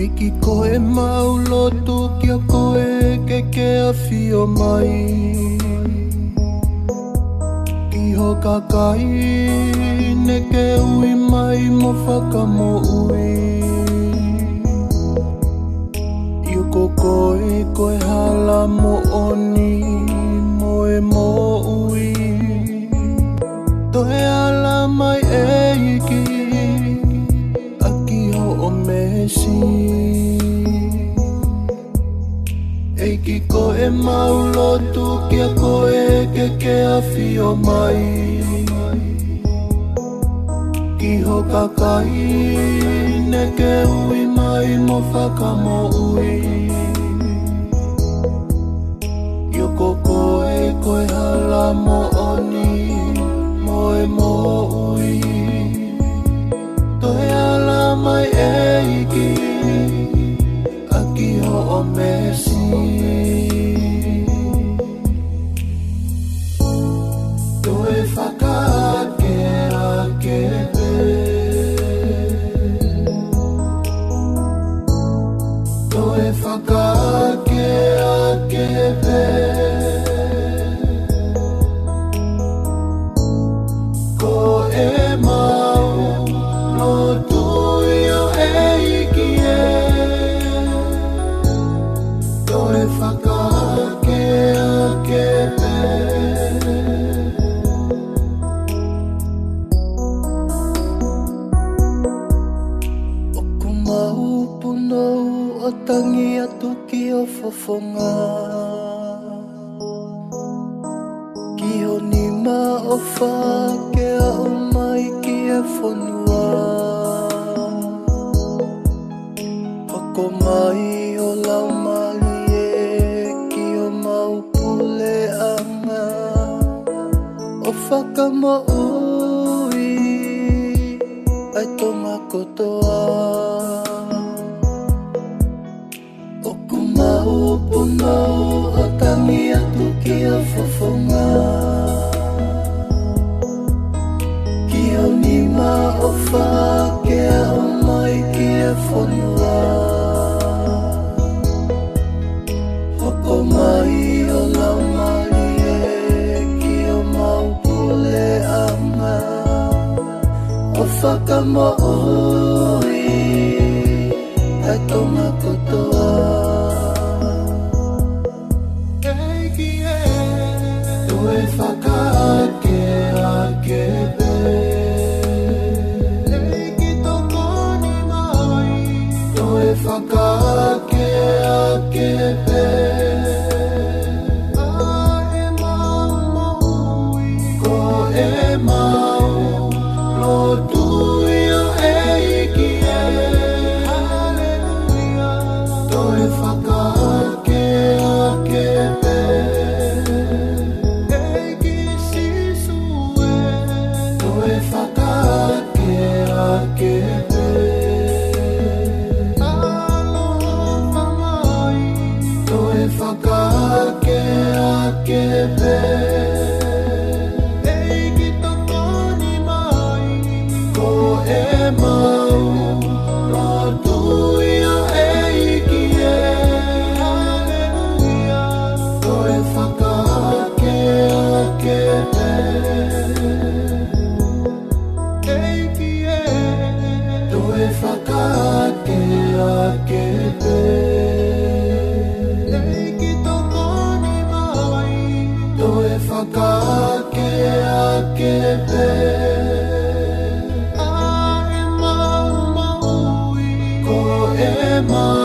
Eki koe maulotu kia koe ke ke kea whio mai Ki ho kakai ne ke ui mai mo whakamo ui Iuko koe koe hala mo oni mo e mo ui Toe ala mai e iki mesi E ki ko e maulo tu ki a ko e ke ke a fio mai Ki ho kakai ne ke ui mai mo whaka mo ui tudo que eu vou fumar. more.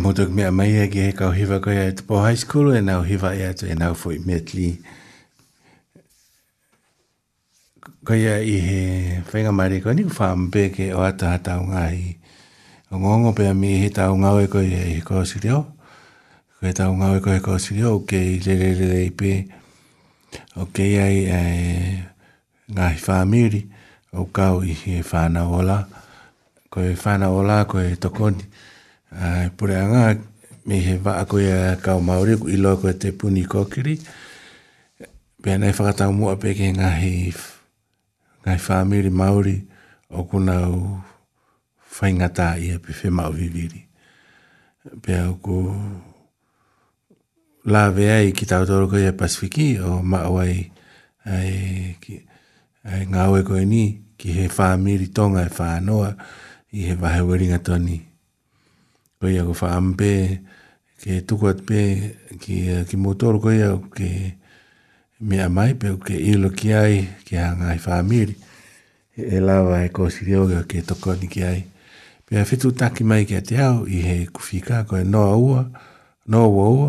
mutu ki mea mai ki he kau hiva koe e tupo high school e nau hiva e atu e nau fui metli. Koe ia i he whainga mare koe ni kufa mbe ke o ata ha tau ngā hi. O ngongo pe a mi he tau ngā oe koe e he kua sirio. Koe tau ngā oe koe kua sirio o ke i le le le le i pe. O ke ia i e ngā hi wha miri o kau i he whana ola. Koe whana ola koe tokoni. Koe whana ola koe tokoni. Ai, pure anga, me he wa ako ia kao Māori, ku ilo ako te puni kokiri. Pea nei whakatau mua peke ngā he ngā whāmiri maori o kuna u i ia pe whi mau viviri. Pea o ku la vea i ki tau toro koe Pasifiki o maawai ai, ki, ai ngā koe ni ki he whāmiri tonga e whānoa i he wahewiringa toni ko ia ko whaampe, ke tukuat pe, ki, uh, ki motoro ko ia ke mea mai pe, ke ilo ki ai, ke hanga i whaamiri. E, e lawa e ko si reo ke toko ni ki ai. Pe a whetu taki mai ke te au, i he kufika, ko e noa ua, noa ua ua,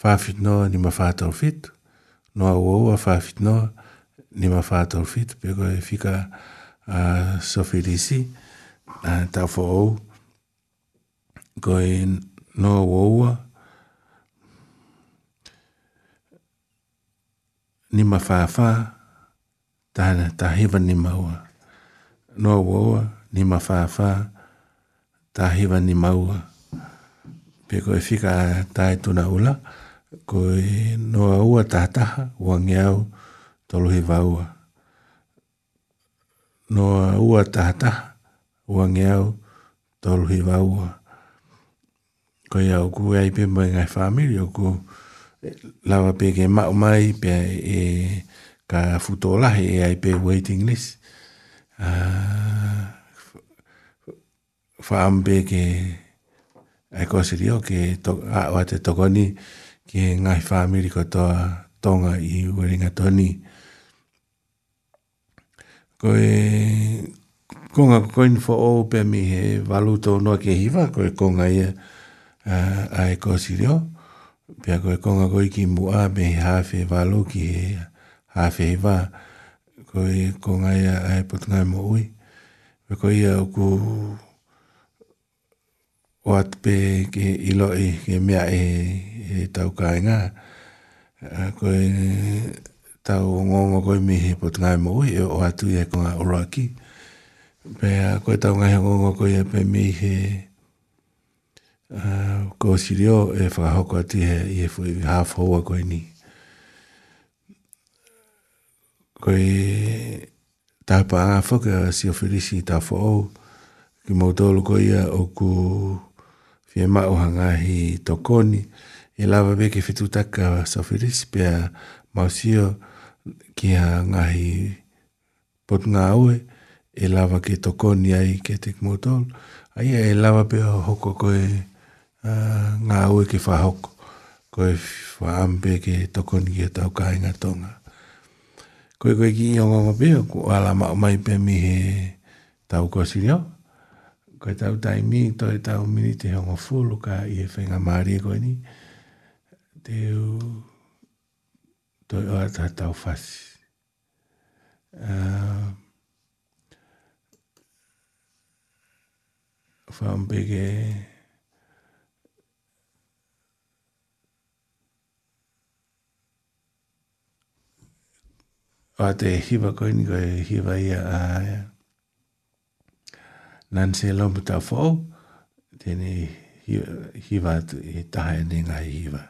whaafit noa ni mawhātau whetu, noa ua ua whaafit noa, ni mawhātau whetu, pe ko e whika uh, sofirisi, uh, tau whaou, koe noa waua. Ni ma whaafa, tāna tā hewa ni maua. Noa waua, ni ma whaafa, tā hewa ni maua. Pe koe whika tāi tuna ula, koe noa ua tātaha, wangi au, tolohi vaua. Noa ua tātaha, wangi au, tolohi vaua. Noa ua tātaha, wangi au, ko ia o kua ai pe mai ngai whamiri o kua lawa pe ke mau mai pe e ka futo lahi e ai pe waiting list ah, whaam pe ke ai kua siri o ke a o te tokoni ke ngai whamiri ko toa tonga i waringa toni ko e konga koin fo o pe mi he valuto no ke hiva ko e konga ia e a e kosi reo. Pia koe konga koe ki mua me he hawhi e walo ki he hawhi e wā. Koe konga ia a e putunga e ui. Pia koe ia uku o atpe ke ilo e ke mea e, e tau kāinga. Koe tau ngongo koe me he putunga e ui o atu e konga uraki. Pia koe tau ngai ngongo koe e pe me he putunga Ah, ko si rio e whakahoko ati he i e fwy haf hoa koe ni. Koe tāpa a whaka si o whirisi tā whaou ki mautolo koe ia o ku fie mao hangahi tokoni e lava me ke whetu taka sa whirisi pia mausio ki a ngahi pot ngā oe e lava ke tokoni ai ke te mautolo. Aia e lava pia hoko koe koe ngā ue ke whahoko, ko e whaampe ke tokoni ke tau kāinga tonga. Ko e koe ki i ongonga pia, ko ala mao mai pia mi he tau kosi reo. Ko e tau tai mi, to e tau mini te hongo fulu ka i e whenga maari e koe ni. Te u, to e oa tau tau whasi. Uh, whaampe ke... Whaampe ke... o te hiva koe ni koe hiva ia a ia. Nan se lombu tau fau, tēne hiva e tahai ni ngai hiva. Hiva.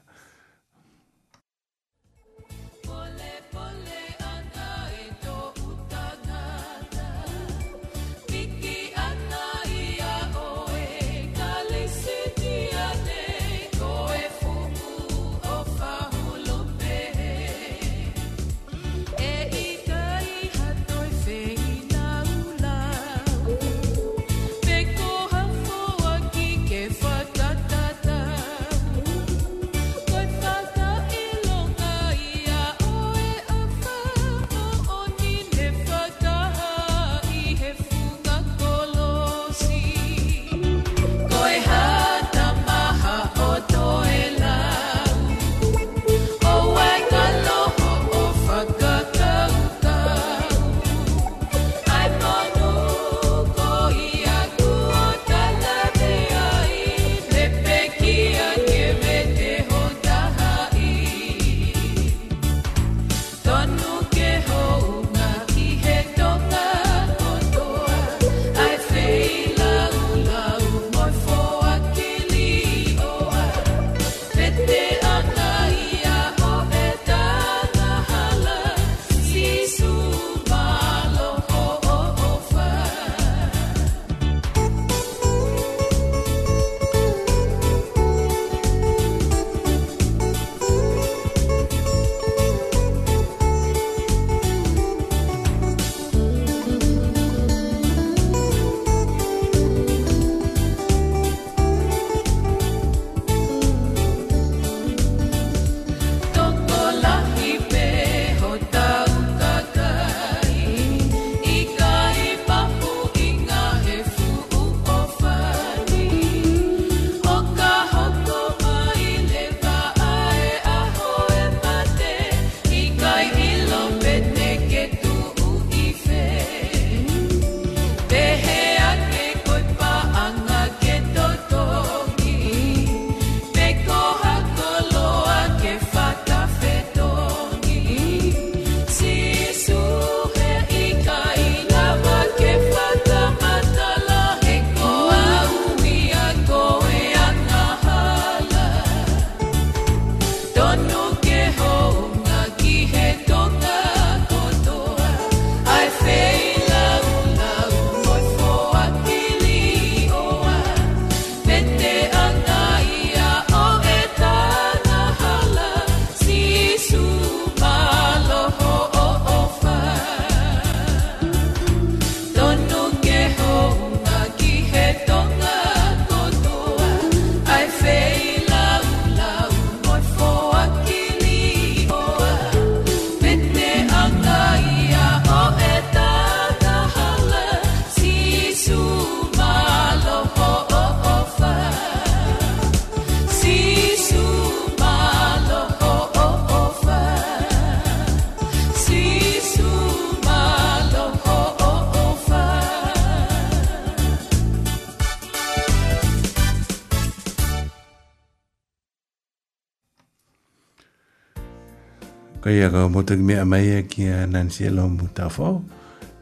Kei a kau motu ki mea mai a e ki a Nancy Elombu tafau.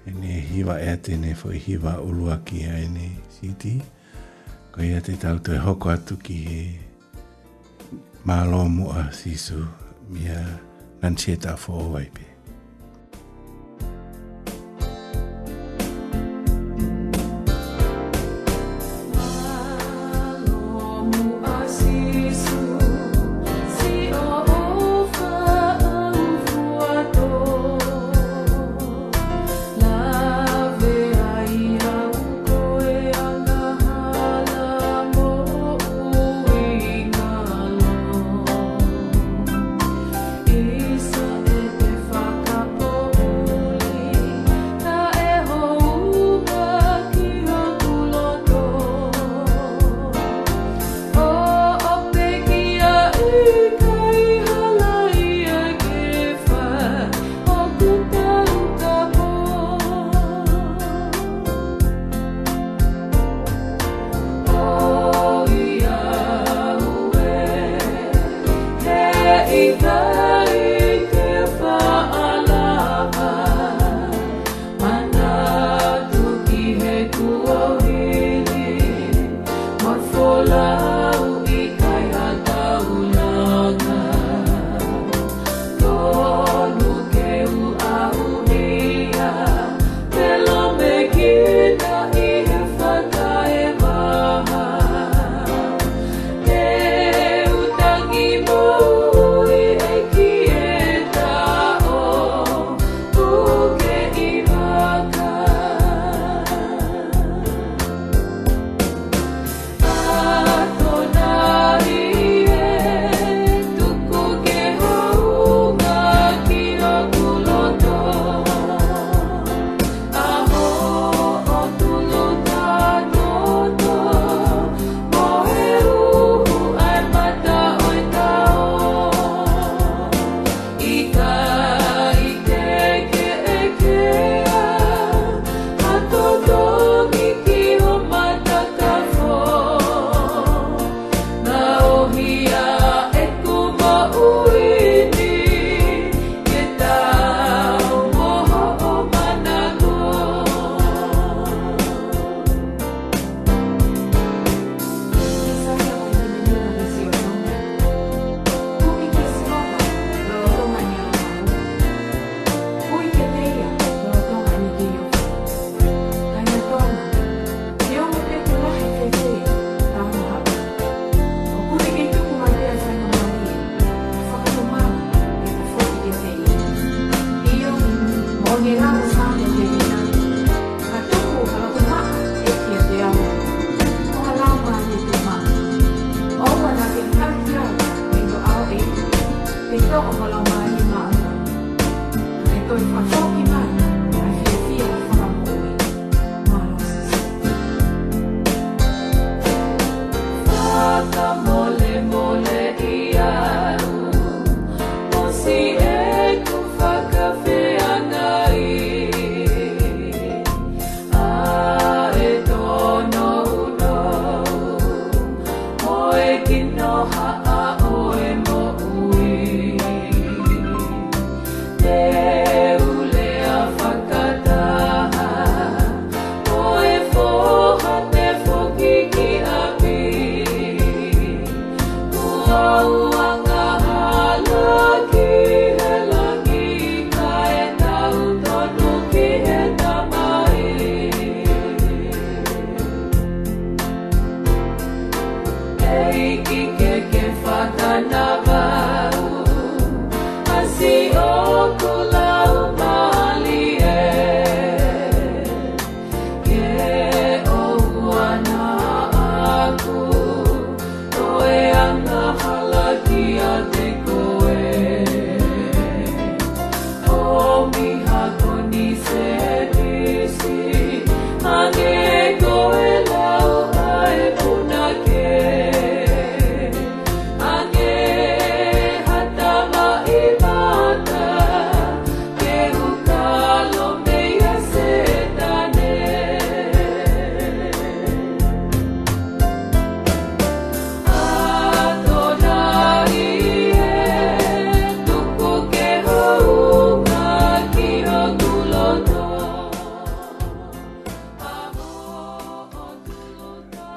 E ne hiwa e te ne fo hiwa ulua ki a e ne siti. Kei a te tau te hoko atu ki he mālo mua sisu mea Nancy e tafau waipe.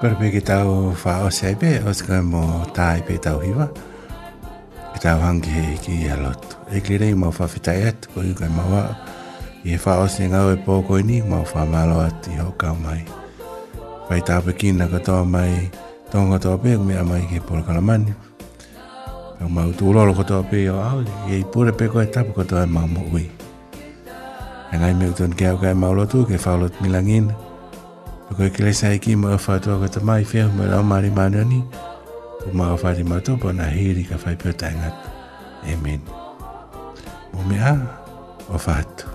Berbegitu fa osebe oska mo tai pe tahu hiva. Kita wangi he ki ya lot. Eklire mau fa fitayat ko yuka mawa. Ye fa e ngau epo kau ini mau fa malo at yo mai. Pai ta pe kin na mai, mai. Tonga to pe kau me mai ki pol kalaman. Kau mau tu lolo kau to pe yo awal. Ye pure pe kau tahu kau to e mau mo ui. Ngai me utun ke au kai mau lotu ke fa lot milangin. Loko kile saiki mawhātua ko te mai whia mara o mari ni. Ko mga whari matopo na hiri ka whaipio Amin, Amen. a o whātua.